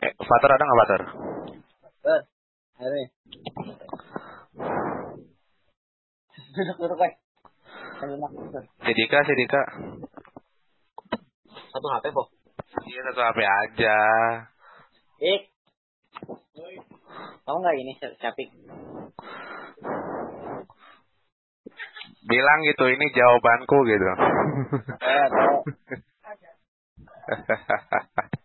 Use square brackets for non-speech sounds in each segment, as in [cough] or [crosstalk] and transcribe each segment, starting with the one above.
Eh, ada nggak Fatur? Ber, ayo. Duduk duduk guys. Sambil makan. Ber. Si Dika, si Dika. Satu HP kok. Iya satu HP aja. Ik. Kamu nggak ini Capik? Bilang gitu, ini jawabanku gitu. Eh, [laughs]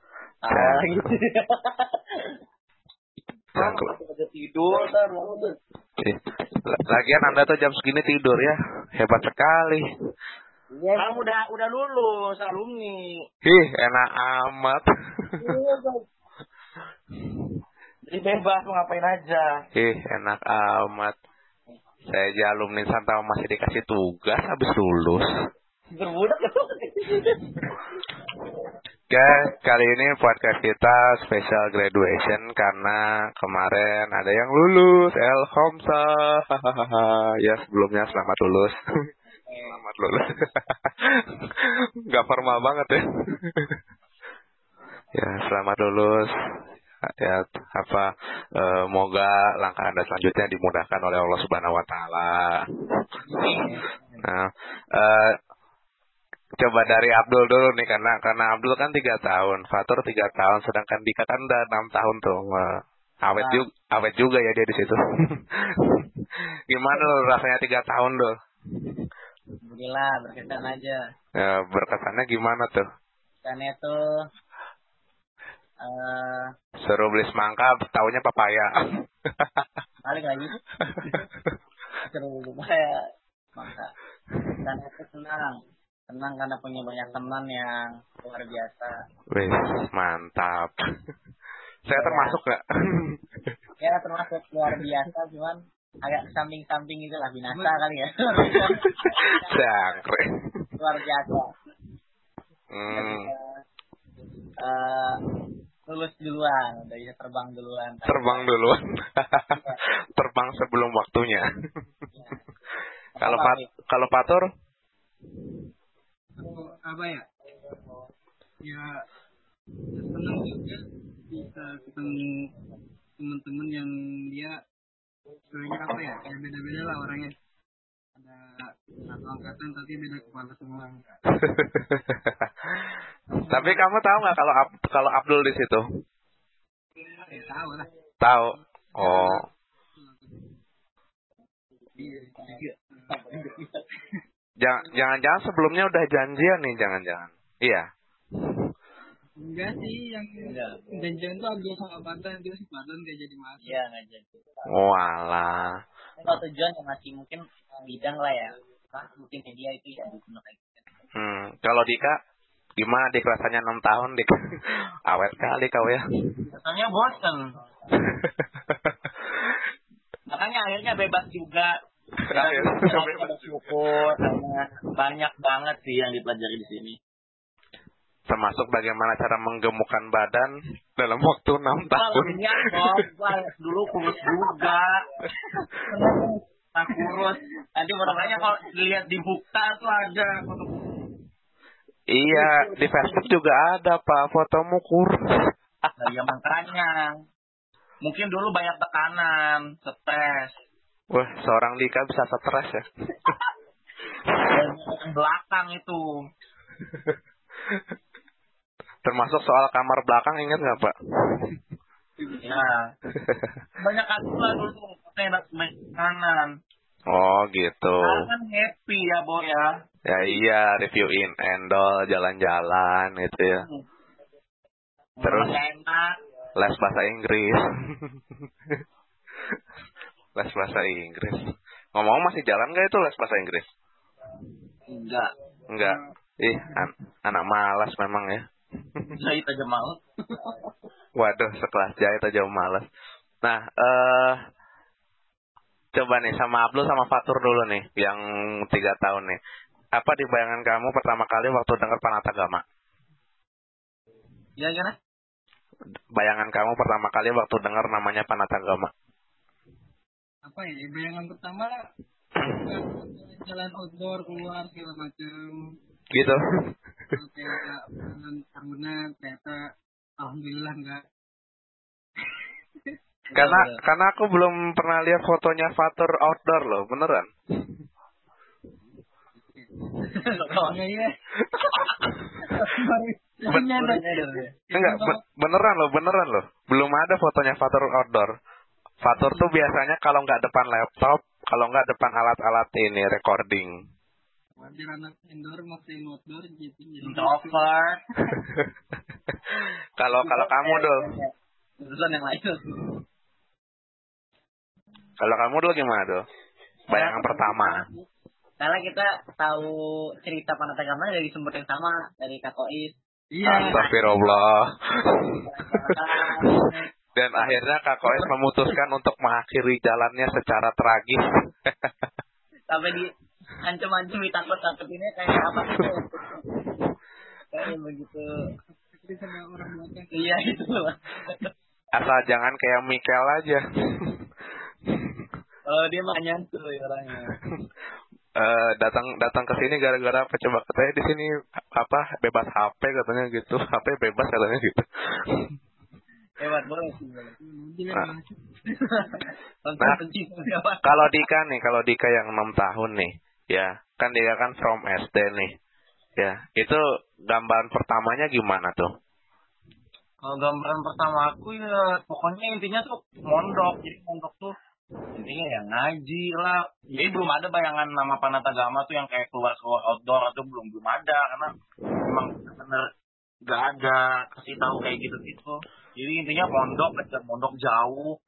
Udah tidur ntar Lagian Anda tuh jam segini tidur ya. Hebat sekali. Iya. Kamu udah udah lulus alumni. Ih, enak amat. Jadi bebas mau ngapain aja. Ih, enak amat. Saya aja alumni Santa masih dikasih tugas habis lulus. Berbudak ya. Oke, kali ini podcast kita special graduation karena kemarin ada yang lulus. Elhamsa. ya, sebelumnya selamat lulus. selamat lulus. [laughs] Gak formal banget ya. ya, selamat lulus. Ya, apa eh, moga langkah Anda selanjutnya dimudahkan oleh Allah Subhanahu wa taala. Nah, eh, coba dari Abdul dulu nih karena karena Abdul kan tiga tahun, Fatur tiga tahun, sedangkan Dika kan udah enam tahun tuh. Awet Nah. juga, awet juga ya dia di situ. [laughs] Gimana lo rasanya tiga tahun tuh? Alhamdulillah berkesan aja. Ya, berkesannya gimana tuh? Karena tuh eh Suruh beli semangka, taunya papaya. [laughs] balik lagi. Seru lumayan. Maka dan itu senang. Senang karena punya banyak teman yang luar biasa. Wih, mantap. [laughs] Saya termasuk nggak? [laughs] Ya termasuk luar biasa cuman agak samping-samping gitu lah binasa kali ya. [laughs] Jangkrik. luar biasa. Hmm, Eh lulus duluan, udah bisa terbang duluan. terbang duluan. terbang sebelum waktunya. Kalau Pat, kalau Patur, Oh, apa ya? Ya senang juga bisa ketemu teman-teman yang dia sebenarnya apa ya? Ya beda-beda lah orangnya. Ada satu angkatan tapi beda kepala semua [laughs] tapi kamu tahu nggak kalau kalau Abdul di situ? ya tahu lah. Tahu. Oh, jangan [laughs] jangan-jangan sebelumnya udah janjian nih, jangan-jangan. Iya. enggak sih yang janjian tuh Abdul sama Badan dia si Badan gak jadi masuk Iya nggak jadi. Walah. Kalau tujuan yang masih mungkin bidang lah ya. Nah, mungkin media itu ya gitu. Hmm, kalau Dika gimana Dik rasanya 6 tahun Dik? [laughs] Awet kali kau ya. Rasanya bosen. [laughs] Makanya akhirnya bebas juga. [laughs] Bersyukur karena banyak banget sih yang dipelajari di sini. Termasuk bagaimana cara menggemukkan badan dalam waktu 6 tahun. Iya dulu kurus juga. Nah, kurus. Nanti makanya kalau dilihat di bukta tuh ada foto Iya, di Facebook juga ada Pak fotomu kurus. Nah, ya makanya. Mungkin dulu banyak tekanan, stres. Wah, seorang Dika bisa stres ya. Dan belakang itu. [laughs] Termasuk soal kamar belakang ingat nggak Pak? Ya. Banyak aturan dulu main kanan. Oh gitu. Sekarang kan happy ya, Bo ya. Ya iya, reviewin endol, jalan-jalan gitu ya. Terus? Mulai enak. Les bahasa Inggris. [laughs] les bahasa Inggris. Ngomong masih jalan nggak itu les bahasa Inggris? Enggak. Enggak. Ih, an- anak malas memang ya. [laughs] Jahit aja mau. Waduh, sekelas jahit aja malas. Nah, eh coba nih sama Abdul sama Fatur dulu nih, yang tiga tahun nih. Apa di bayangan kamu pertama kali waktu dengar Panatagama? Ya gimana? Bayangan kamu pertama kali waktu dengar namanya Panatagama? Apa ya bayangan pertama jalan outdoor keluar segala macam Gitu. Kayak jalan tahunan ternyata alhamdulillah enggak Karena betul. karena aku belum pernah lihat fotonya Fatur outdoor loh, beneran. Soalnya iya. Ben-. Enggak, be- beneran loh, beneran loh. Belum ada fotonya Fatur outdoor. Fatur tuh biasanya kalau nggak depan laptop, kalau nggak depan alat-alat ini recording. Wajar anak indoor outdoor gitu. Introvert. [laughs] kalau kalau kamu dul, Urusan yang lain. kalau kamu dul gimana dul? Bayangan pertama. Karena kita tahu cerita Panatagama dari sumber yang sama dari Kak Kois. Iya. Astagfirullah. Dan akhirnya Kak Koes memutuskan untuk mengakhiri jalannya secara tragis. [laughs] Sampai di ancam-ancam ditakut-takut ini kayak apa gitu. Kayak begitu. Ada orang belakang. Iya itu loh. Asal jangan kayak Mikel aja. Oh dia mah nyantuy orangnya. Eh, datang datang ke sini gara-gara apa coba katanya di sini apa bebas HP katanya gitu HP bebas katanya gitu Hebat banget sih. Nanti Nah. kalau Dika nih kalau Dika yang enam tahun nih ya kan dia kan from SD nih ya itu gambaran pertamanya gimana tuh Kalau gambaran pertama aku ya pokoknya intinya tuh mondok. Jadi mondok tuh intinya ya ngaji lah. Jadi belum ada bayangan nama Panatagama tuh yang kayak keluar keluar outdoor atau belum belum ada karena memang benar nggak ada kasih tahu kayak gitu gitu. Jadi intinya mondok belajar mondok jauh.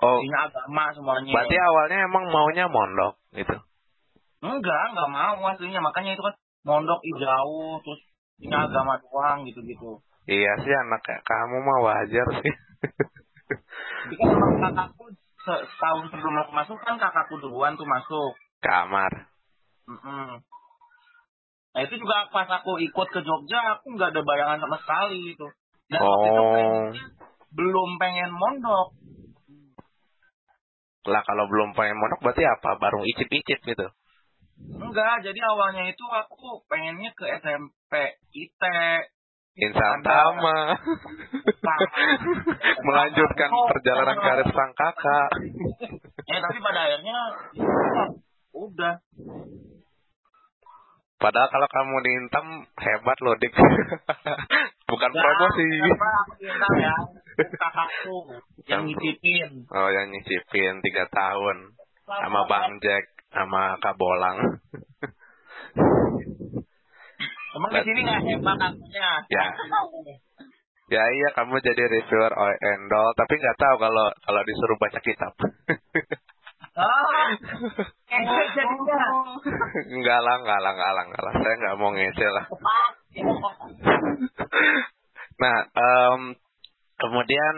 oh Intinya agama semuanya. berarti awalnya emang maunya mondok gitu Enggak, enggak mau aslinya. Makanya itu kan mondok jauh terus ini agama doang gitu-gitu. iya sih anak kayak kamu mah wajar sih Jadi kan emang kakakku se- setahun sebelum aku masuk kan kakakku duluan tuh masuk. kamar Mm-mm. Nah itu juga pas aku ikut ke Jogja aku nggak ada bayangan sama sekali gitu. Dan waktu itu oh pengennya belum pengen mondok. lah kalau belum pengen mondok berarti apa baru icip-icip gitu Enggak, jadi awalnya itu aku pengennya ke SMP IT. Insan Ada- Tama melanjutkan perjalanan karir sang kakak Eh tapi pada akhirnya ya, udah. Padahal kalau kamu diintam hebat loh dik. Bukan Enggak, promosi. kenapa bilang ya kakakku yang nyicipin. Oh yang nyicipin tiga tahun sama Bang Jack sama Kak Bolang. Emang di sini nggak hebat akunya. Ya. Ya iya kamu jadi reviewer oil endol tapi nggak tahu kalau kalau disuruh baca kitab. [laughs] Eh, jadinya. enggak lah, enggak lah, enggak lah, enggak lah. Saya nggak mau ngece lah. Nah, em, kemudian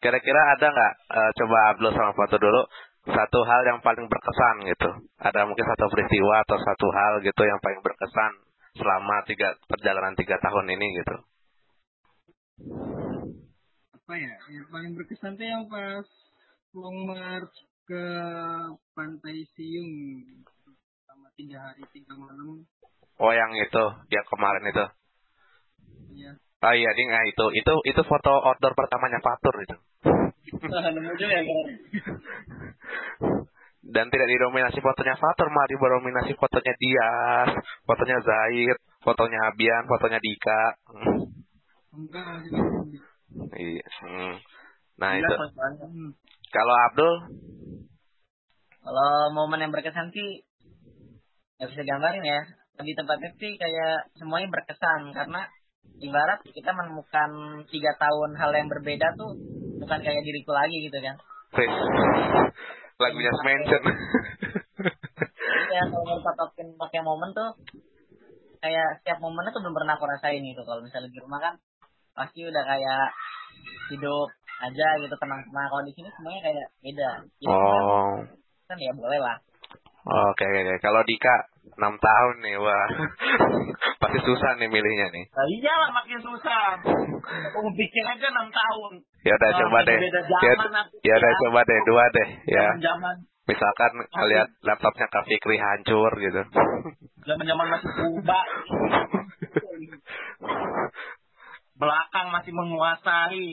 kira-kira ada nggak eh, coba Abdul sama Fatu dulu satu hal yang paling berkesan gitu. Ada mungkin satu peristiwa atau satu hal gitu yang paling berkesan selama tiga perjalanan tiga tahun ini gitu. apa ya yang paling berkesan tuh yang pas long march ke pantai Siung selama tiga hari tiga malam Oh yang itu, yang kemarin itu. Ya Oh iya, ding, ah, itu itu itu foto outdoor pertamanya Fatur itu. Kak? [laughs] Dan tidak didominasi fotonya Fatur, malah didominasi fotonya Dias, fotonya Zaid, fotonya Abian, fotonya Dika. Iya. hmm. Nah Iya, itu. hmm. Kalau Abdul, Kalau momen yang berkesan sih nggak bisa gambarin ya. Di tempat itu sih kayak semuanya berkesan karena ibarat kita menemukan tiga tahun hal yang berbeda tuh bukan kayak diriku lagi gitu kan. Chris, lagunya mention. Jadi ya kalau patokin pakai momen tuh kayak setiap momennya tuh belum pernah aku rasain gitu. Kalau misalnya di rumah kan pasti udah kayak hidup aja gitu tenang-tenang. Kalau di sini semuanya kayak beda. Jadi oh, kan ya boleh lah. oke oke. oke. Kalau Dika 6 tahun nih, wah, [laughs] pasti susah nih milihnya nih. Nah, iyalah makin susah. Aku pikir aja 6 tahun. Ya udah Nah, coba deh. Ya, ya udah ya. coba deh dua deh ya. Zaman Misalkan lihat laptopnya Kak Fikri hancur gitu. zaman zaman masih kuba. belakang masih menguasai.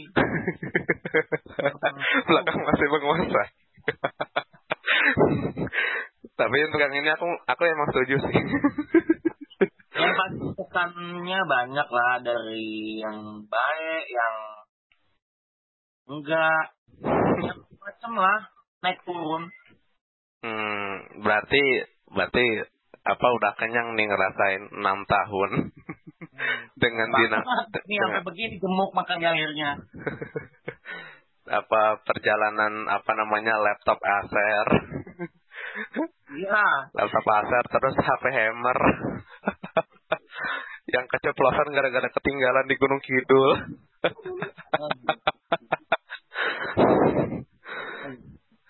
[laughs] belakang masih menguasai. [laughs] Tapi untuk yang ini aku aku emang setuju sih. [laughs] yang pasti kesannya banyak lah dari yang baik, yang enggak, yang macam lah naik turun. Hmm, berarti berarti apa udah kenyang nih ngerasain enam tahun [laughs] dengan dina Ini sampai begini gemuk makanya akhirnya. [laughs] apa perjalanan apa namanya laptop Acer Iya. laptop Acer terus HP Hammer. [laughs] Yang keceplosan gara-gara ketinggalan di Gunung Kidul. [laughs]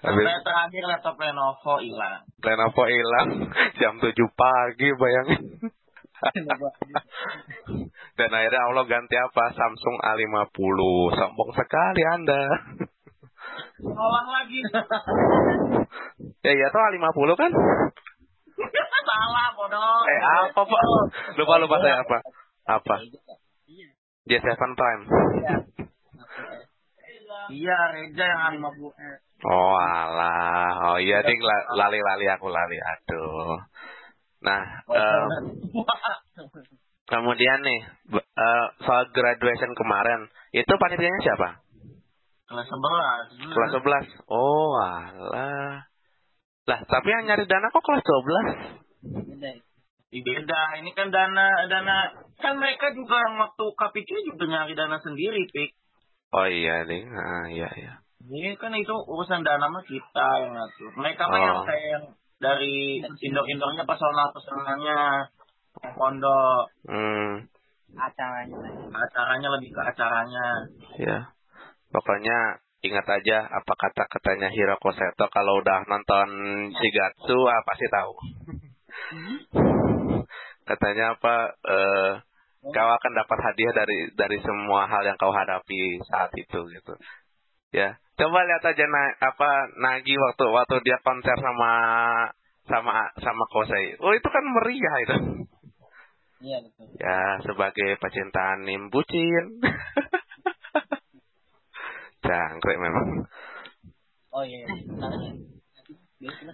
Habis terakhir laptop Lenovo hilang. Lenovo hilang jam 7 pagi bayangin. Dan akhirnya Allah ganti apa? Samsung A50 sombong sekali anda Tolong lagi. [laughs] ya iya tuh A50 kan? [laughs] Salah bodoh. eh apa pak? [laughs] Lupa lupa saya apa? Apa? J7 Prime. Iya, Reja yang A50. oh alah. Oh iya ding. La- lali-lali aku lali. Aduh. Nah eh, kemudian nih eh, soal graduation kemarin. Itu panitianya siapa Kelas 11. kelas 11 oh alah lah tapi yang nyari dana kok kelas 12 Beda. Ih, Beda, ini kan dana dana kan mereka juga yang waktu KPQ juga nyari dana sendiri, Pik. oh iya ding ah iya iya Ini kan itu urusan dana mah kita yang ngatur. Mereka mah Oh. yang kayak yang dari indok-indoknya personal personalnya pondok hmm Acaranya. acaranya lebih ke acaranya. Ya, pokoknya ingat aja apa kata katanya Hiroko Seto kalau udah nonton Shigatsu ah, pasti tahu. katanya apa? eh kau akan dapat hadiah dari dari semua hal yang kau hadapi saat itu gitu. Ya, coba lihat aja na, apa Nagi waktu waktu dia konser sama sama sama Kosei. Oh itu kan meriah itu. Iya betul. Ya, sebagai pecinta anime bucin. [laughs] Jangkrik memang. Oh iya. Caranya. Biasa.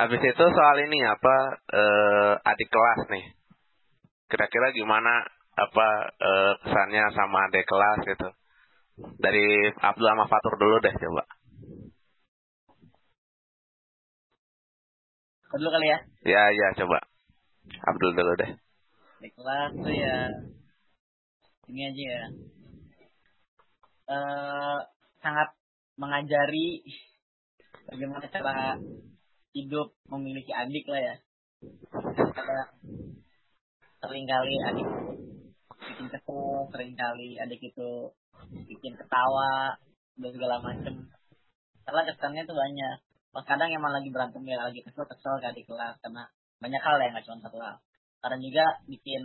Habis itu soal ini apa eh, adik kelas nih. Kira-kira gimana apa eh, kesannya sama adik kelas gitu. Dari Abdul sama Fatur dulu deh coba. Dulu kali ya. Ya, ya coba. Abdul dulu deh. Di kelas tuh ya. Ini aja ya. Eh sangat mengajari bagaimana cara hidup memiliki adik lah ya. Karena sering kali adik bikin kesel, sering kali adik itu bikin ketawa dan segala macem. Karena kesannya tuh banyak. Pas kadang emang lagi berantem ya, lagi kesel kesel ke adik kelas karena banyak hal ya nggak cuma satu hal. Karena juga bikin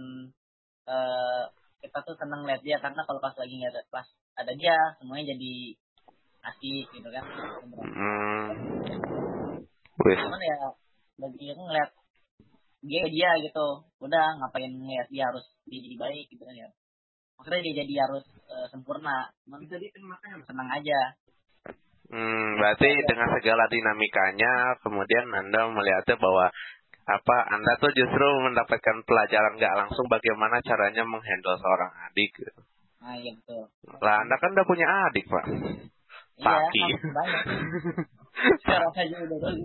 eh kita tuh seneng lihat dia karena kalau pas lagi nggak ada pas ada dia semuanya jadi asik gitu kan. Hmm. Cuman ya bagi aku ngeliat dia dia gitu udah ngapain ngeliat dia harus dia jadi baik gitu kan ya maksudnya dia jadi harus eh, sempurna cuman jadi makanya senang aja Hmm, berarti dengan segala dinamikanya, kemudian Anda melihatnya bahwa apa Anda tuh justru mendapatkan pelajaran nggak langsung bagaimana caranya menghandle seorang adik. gitu. Nah iya betul Lah Anda kan udah punya adik, Pak. Taki. iya banyak sekarang aja udah tahu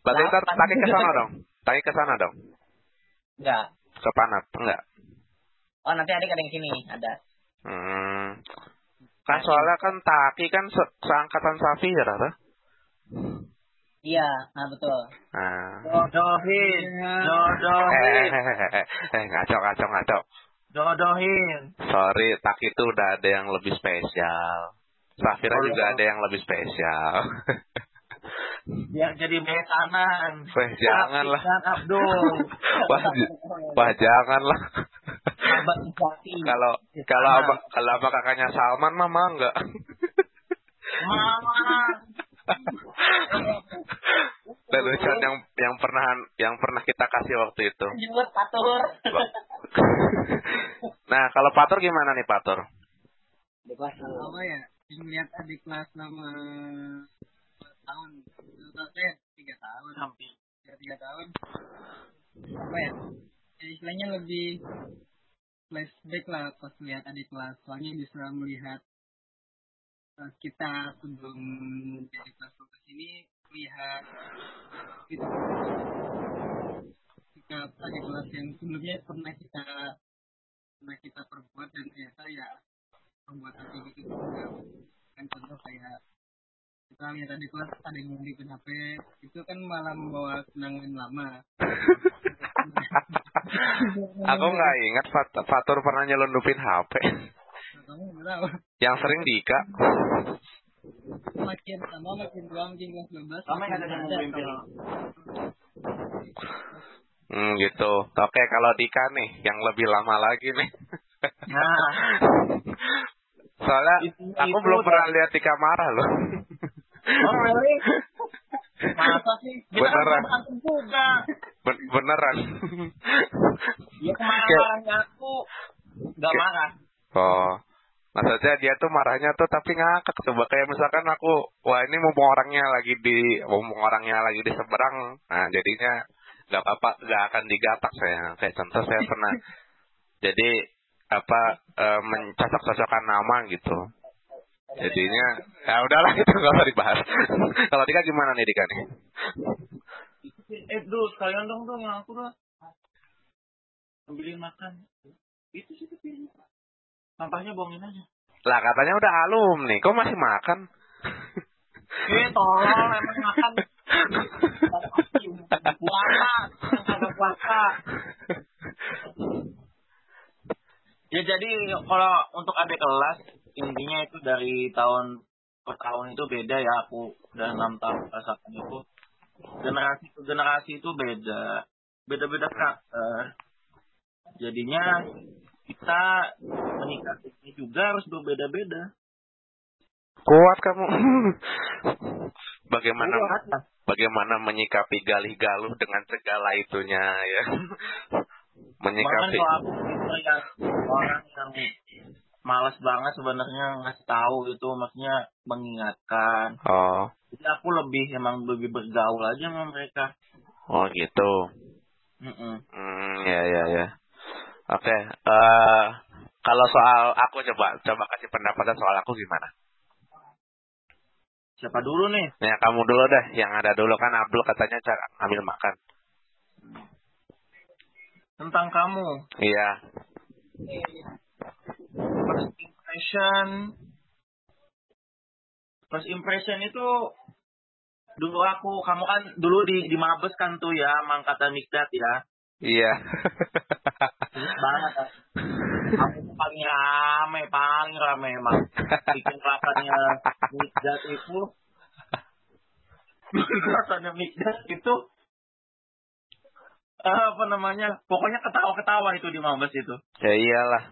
Berarti ntar Delapan. Taki ke sana dong. Taki ke sana dong. enggak Ke Panat, enggak? oh nanti adik ada yang sini ada Hmm. Kan soalnya kan Taki kan se seangkatan Safi ya, Rata? iya nah betul Nah. Jodohin, Eh, jodohin, eh, eh, eh, eh, ngaco, ngaco, ngaco. Jodohin. Sorry, Tak itu udah ada yang lebih spesial. Safira Oh, juga ada yang lebih spesial. [laughs] Yang jadi besanan. Weh, janganlah. Abdul. [laughs] Wah, wah janganlah. [laughs] Kalau kalau abang kalau abang kakaknya Salman mah enggak. Mama. Lelucon yang yang pernah yang pernah kita kasih waktu itu. jemput patur [laughs] Nah, kalau Patur gimana nih Patur? Di kelas apa ya? Melihat adik kelas selama dua tahun. Tahun eh tiga tahun. Hampir. tiga tiga tahun. Apa ya? Ya istilahnya lebih flashback lah pas lihat adik kelas. Soalnya bisa melihat eh, kita sebelum jadi kelas 12 ini lihat gitu sikap adik kelas yang sebelumnya pernah kita pernah kita perbuat dan ternyata ya perbuatan kayak gitu juga. Kan contoh kayak kita lihat adik kelas ada yang ngundipin HP itu kan malah membawa kenangan lama. Aku nggak ingat Fat- Fatur pernah nyelundupin HP. Yang sering Dika. makin sama makin tua makin kelas 12 Sama ada yang Hmm, gitu. Oke, kalau Dika nih, yang lebih lama lagi nih. Nah, [laughs] Soalnya Itu- aku itu belum udah- pernah lihat Dika marah loh. oh really? Masa sih? Kita kan Beneran. berantem juga. Ben- beneran. Ya kemarin-marahnya aku Kayak- marah. Oh. Maksudnya dia tuh marahnya tuh tapi ngakak coba kayak misalkan aku wah ini mumpung orangnya lagi di mumpung orangnya lagi di seberang nah jadinya nggak apa nggak akan digatak saya kayak contoh saya [laughs] pernah jadi apa eh, mencocok-cocokkan nama gitu jadinya ya udahlah [laughs] itu nggak usah dibahas [laughs] kalau Dika gimana nih Dika nih Eh, Dul, sekalian dong dong yang aku dong. Ambilin makan. Itu sih kepilih. Sampahnya buangin aja. lah katanya udah alumni kok masih makan Eh, tolong emang makan. Puasa, puasa. Ya jadi kalau untuk adik kelas intinya itu dari tahun ke tahun itu beda ya aku udah enam tahun rasakan itu. Generasi ke generasi itu beda. Beda-beda karakter. Jadinya kita menikmatinya juga harus berbeda-beda. Kuat kamu. [laughs] Bagaimana? Kuat lah. Bagaimana menyikapi galih-galuh dengan segala itunya ya [laughs] menyikapi aku tipe yang orang yang malas banget sebenarnya ngasih tahu itu maksudnya mengingatkan. oh Jadi aku lebih emang lebih bergaul aja sama mereka. oh gitu Mm-mm. hmm ya ya ya oke eh kalau soal aku coba coba kasih pendapat soal aku gimana Siapa dulu nih? ya kamu dulu deh yang ada dulu kan Abdul katanya cara ambil makan Tentang kamu. iya First impression. First impression itu dulu aku, kamu kan dulu di di Mabes kan tuh ya, mangkatan Mikdat ya. iya [laughs] banget. Paling rame, paling rame emang. Bikin kelasannya Mikdat itu. Bikin kelasannya Mikdat itu. eh, apa namanya? Pokoknya ketawa-ketawa itu di Mabes itu. ya iyalah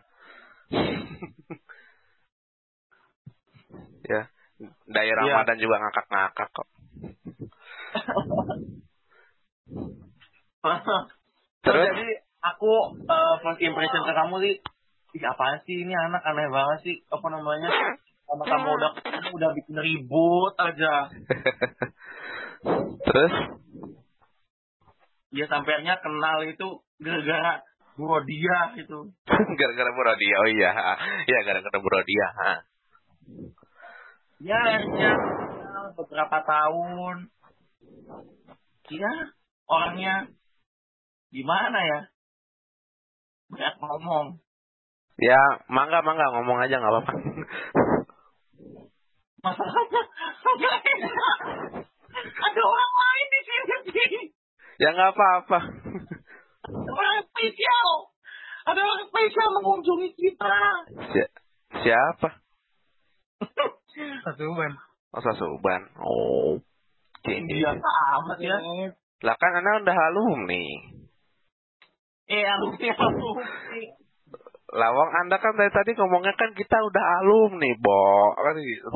ya daerah Iya. Ramadan juga ngakak-ngakak kok [laughs] Terus jadi aku eh, first impression ke kamu sih, ih apaan sih ini anak aneh banget sih, apa namanya? Sama kamu udah ketemu udah bikin ribut aja. [laughs] terus Ya sampainya kenal itu gara-gara bro dia itu. [laughs] gara-gara Brodia oh iya iya gara-gara Brodia ha. Ya akhirnya beberapa tahun. Iya orangnya gimana ya? Banyak ngomong. Ya mangga mangga ngomong aja nggak apa-apa Masalahnya. [laughs] Ada orang lain di sini. ya nggak apa-apa orang spesial. Ada orang spesial mengunjungi kita. Si- siapa satu ban oh Sasuban oh Iya amat ya. lah kan anda udah alumni Eh, alumni alumni. Lawang anda kan dari tadi ngomongnya kan kita udah alumni bo. Kan gitu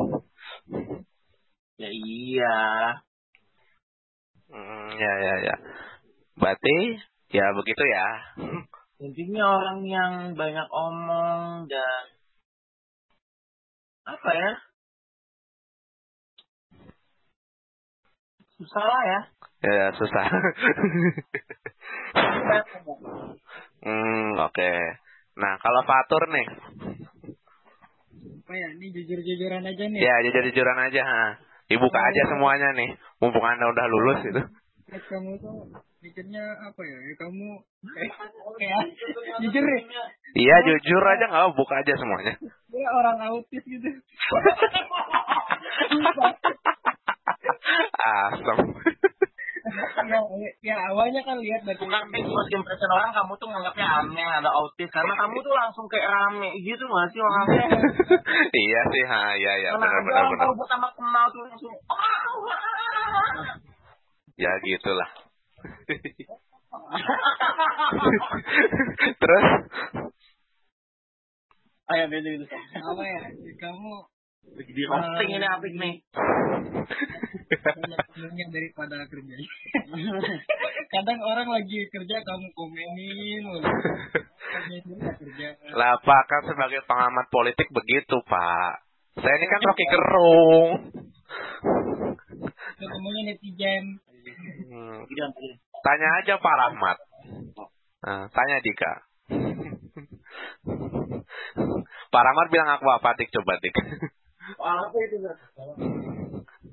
Ya iya. Hmm, ya ya ya. Berarti ya begitu ya. Intinya orang yang banyak omong dan apa ya? Susah lah ya. Ya, [laughs] susah. hmm, oke. Nah, kalau Fatur nih. Apa ya? Ini jujur-jujuran aja nih. Ya, jujur-jujuran aja, ha. Dibuka aja semuanya nih. Mumpung Anda udah lulus itu. Eh, kamu tuh mikirnya apa ya? ya kamu eh, ya, jujur ya. Iya, jujur aja nggak apa, buka aja semuanya. Dia orang autis gitu. [laughs] Asem. Ya, ya awalnya kan lihat dari bukan big first impression orang kamu tuh nganggapnya aneh ada autis karena [laughs] kamu tuh langsung kayak rame gitu nggak sih orangnya [laughs] iya sih, ha, iya ya, karena benar benar benar. baru pertama kenal tuh langsung "Ah, wah." Ya gitulah. [laughs] Terus Ayo beda gitu. apa ya? ya kamu di roasting ini apik nih banyak daripada kerja. [laughs] Kadang orang lagi kerja kamu komenin lah Pak kan sebagai pengamat politik begitu Pak. Saya ini kan Rocky Gerung. Ketemunya netizen. Hmm, tidak. Tanya aja Pak Rahmat. Nah, tanya Dika. Pak Rahmat bilang aku apa Dik coba Dik. Apa itu Zat?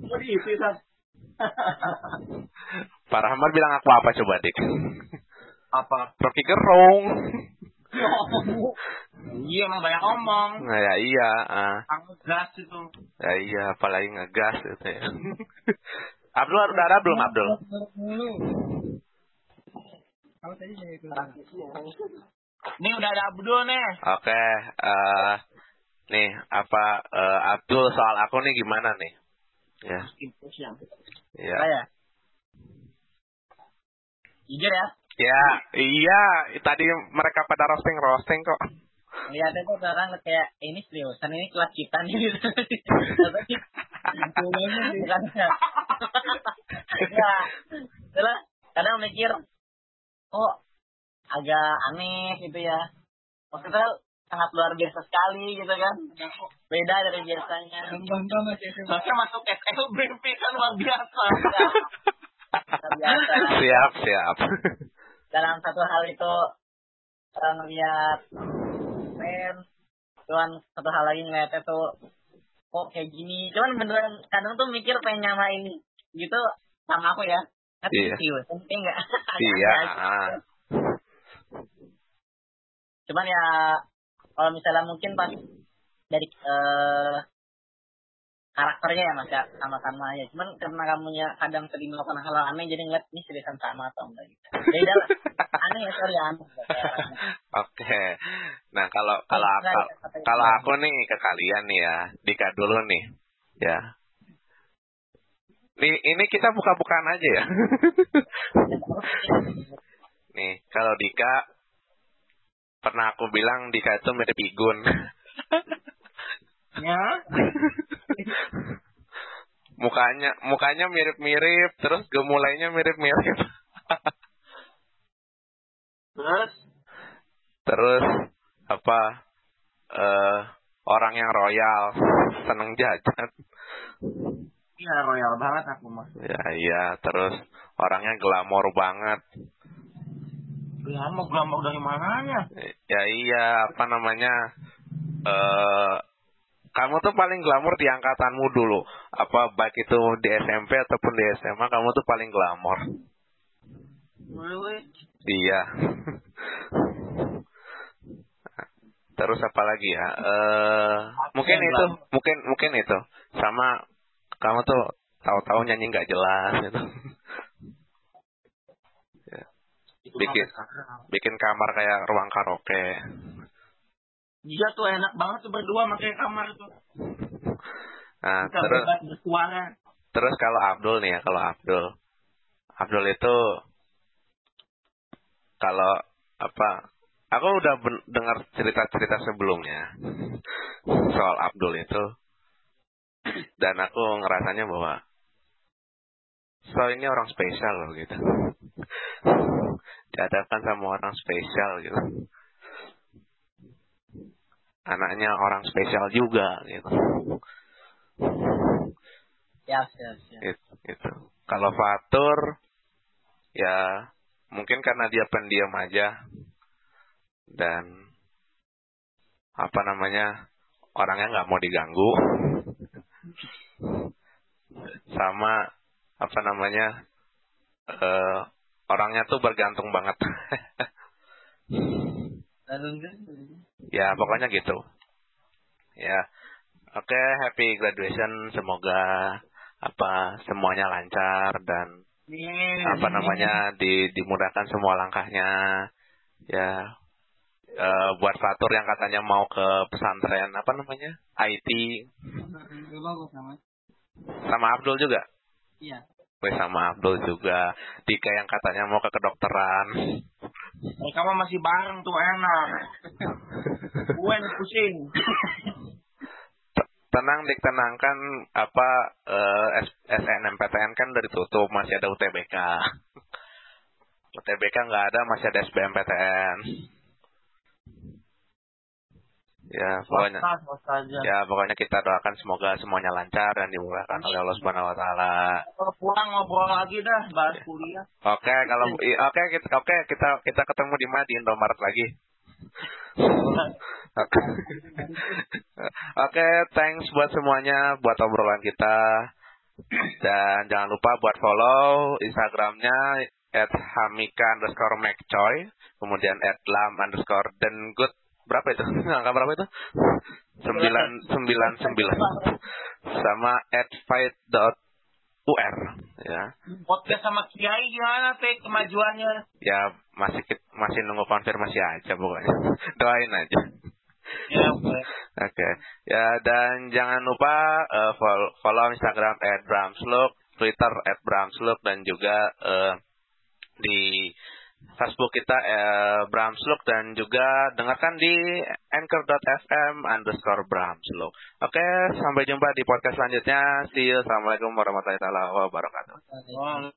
Kok diisi Zat? Pak Rahmat bilang aku apa coba Dik. apa Rocky Gerung. iya emang banyak ngomong Nah ya iya, kamu gas itu ya iya apalagi ngegas gitu ya. Abdul udah ada belum Abdul? Kamu tadi itu. ini udah ada Abdul nih Oke, eh nih apa eh, Abdul soal aku nih gimana nih? Ya, impression ya. Saya. Jujur ya. Ya, iya, tadi mereka pada roasting roasting kok. Lihatnya tuh orang kayak ini seriusan ini kelas kita nih. Ya. Terus kadang mikir oh agak aneh gitu ya. Maksudnya sangat luar biasa sekali gitu kan. Beda dari biasanya. Soalnya masuk SLBP kan luar biasa [laughs] Luar biasa. siap, siap. dalam satu hal itu orang ngeliat keren cuman satu hal lagi ngeliatnya tuh kok kayak gini cuman beneran kadang tuh mikir pengen nyamain gitu sama aku ya tapi Iya. serius penting enggak Iya. [laughs] ah. cuman ya kalau misalnya mungkin pas dari eh, karakternya ya mas ya sama-sama aja cuman karena kamunya kadang sering melakukan hal aneh jadi ngeliat ini seriusan sama atau enggak gitu beda lah aneh ya sorry aneh Oke. Nah, kalau kalau aku, kalau aku nih ke kalian nih ya, Dika dulu nih. Ya. Nih, ini kita buka-bukaan aja ya. nih, kalau Dika pernah aku bilang Dika itu mirip Igun. ya [laughs] mukanya mukanya mirip-mirip, terus gemulainya mirip-mirip. terus terus apa eh orang yang royal, seneng jajan. iya royal banget aku mah Ya iya, terus orangnya glamor banget. Glamor, glamor dari mananya? Ya iya, apa namanya? Eh kamu tuh paling glamor di angkatanmu dulu. Apa baik itu di SMP ataupun di SMA, kamu tuh paling glamor. Really? Iya. [laughs] Terus apa lagi ya? Eh mungkin itu, mungkin mungkin itu. Sama kamu tuh tahu-tahu nyanyi nggak jelas gitu. Bikin. Bikin kamar kayak ruang karaoke. Iya tuh enak banget tuh berdua pakai kamar tuh. Nah, terus bersuara. terus kalau Abdul nih ya, kalau Abdul. Abdul itu kalau apa? Aku udah dengar cerita-cerita sebelumnya soal Abdul itu. Dan aku ngerasanya bahwa so ini orang spesial loh gitu. Dihadapkan sama orang spesial gitu. Anaknya orang spesial juga gitu. Siap, siap. It- itu. Kalau Fatur ya mungkin karena dia pendiam aja. Dan apa namanya orangnya nggak mau diganggu. Sama apa namanya eh orangnya tuh bergantung banget. [laughs] Ya pokoknya gitu. Ya. Oke happy graduation. Semoga apa semuanya lancar dan apa namanya di dimudahkan semua langkahnya. Ya. Eh, buat Fatur yang katanya mau ke pesantren apa namanya IT sama Abdul juga? Iya. Gue sama Abdul juga. Dika yang katanya mau ke kedokteran. Mereka mah masih bareng tuh enak. Gue yang pusing. Tenang dik tenang. Kan apa eh, SNMPTN kan udah ditutup masih ada UTBK UTBK nggak ada masih ada SBMPTN ya pokoknya Swasta, ya pokoknya kita doakan semoga semuanya lancar dan dimudahkan oleh Allah Subhanahu Wa Taala Kalau pulang ngobrol lagi dah, bahas kuliah. oke kalau [laughs] i- oke kita oke kita kita ketemu di mana di Indomaret lagi [laughs] Oke, Oke, thanks buat semuanya, buat obrolan kita. Dan jangan lupa buat follow Instagramnya at hamika underscore kemudian at lam underscore dengood. Berapa itu? [laughs] Angka berapa itu? Sembilan sembilan sembilan. Sama dot ur ya Podcast sama Kiai gimana teh kemajuannya? ya masih masih nunggu konfirmasi aja pokoknya [laughs] doain aja Ya, oke. Oke, ya dan jangan lupa eh, follow, follow Instagram @bramsluk, Twitter @bramsluk dan juga eh, di Facebook kita eh, Bramsluk dan juga dengarkan di anchor.fm underscore Bramsluk. Oke, sampai jumpa di podcast selanjutnya. See you. Assalamualaikum warahmatullahi wabarakatuh.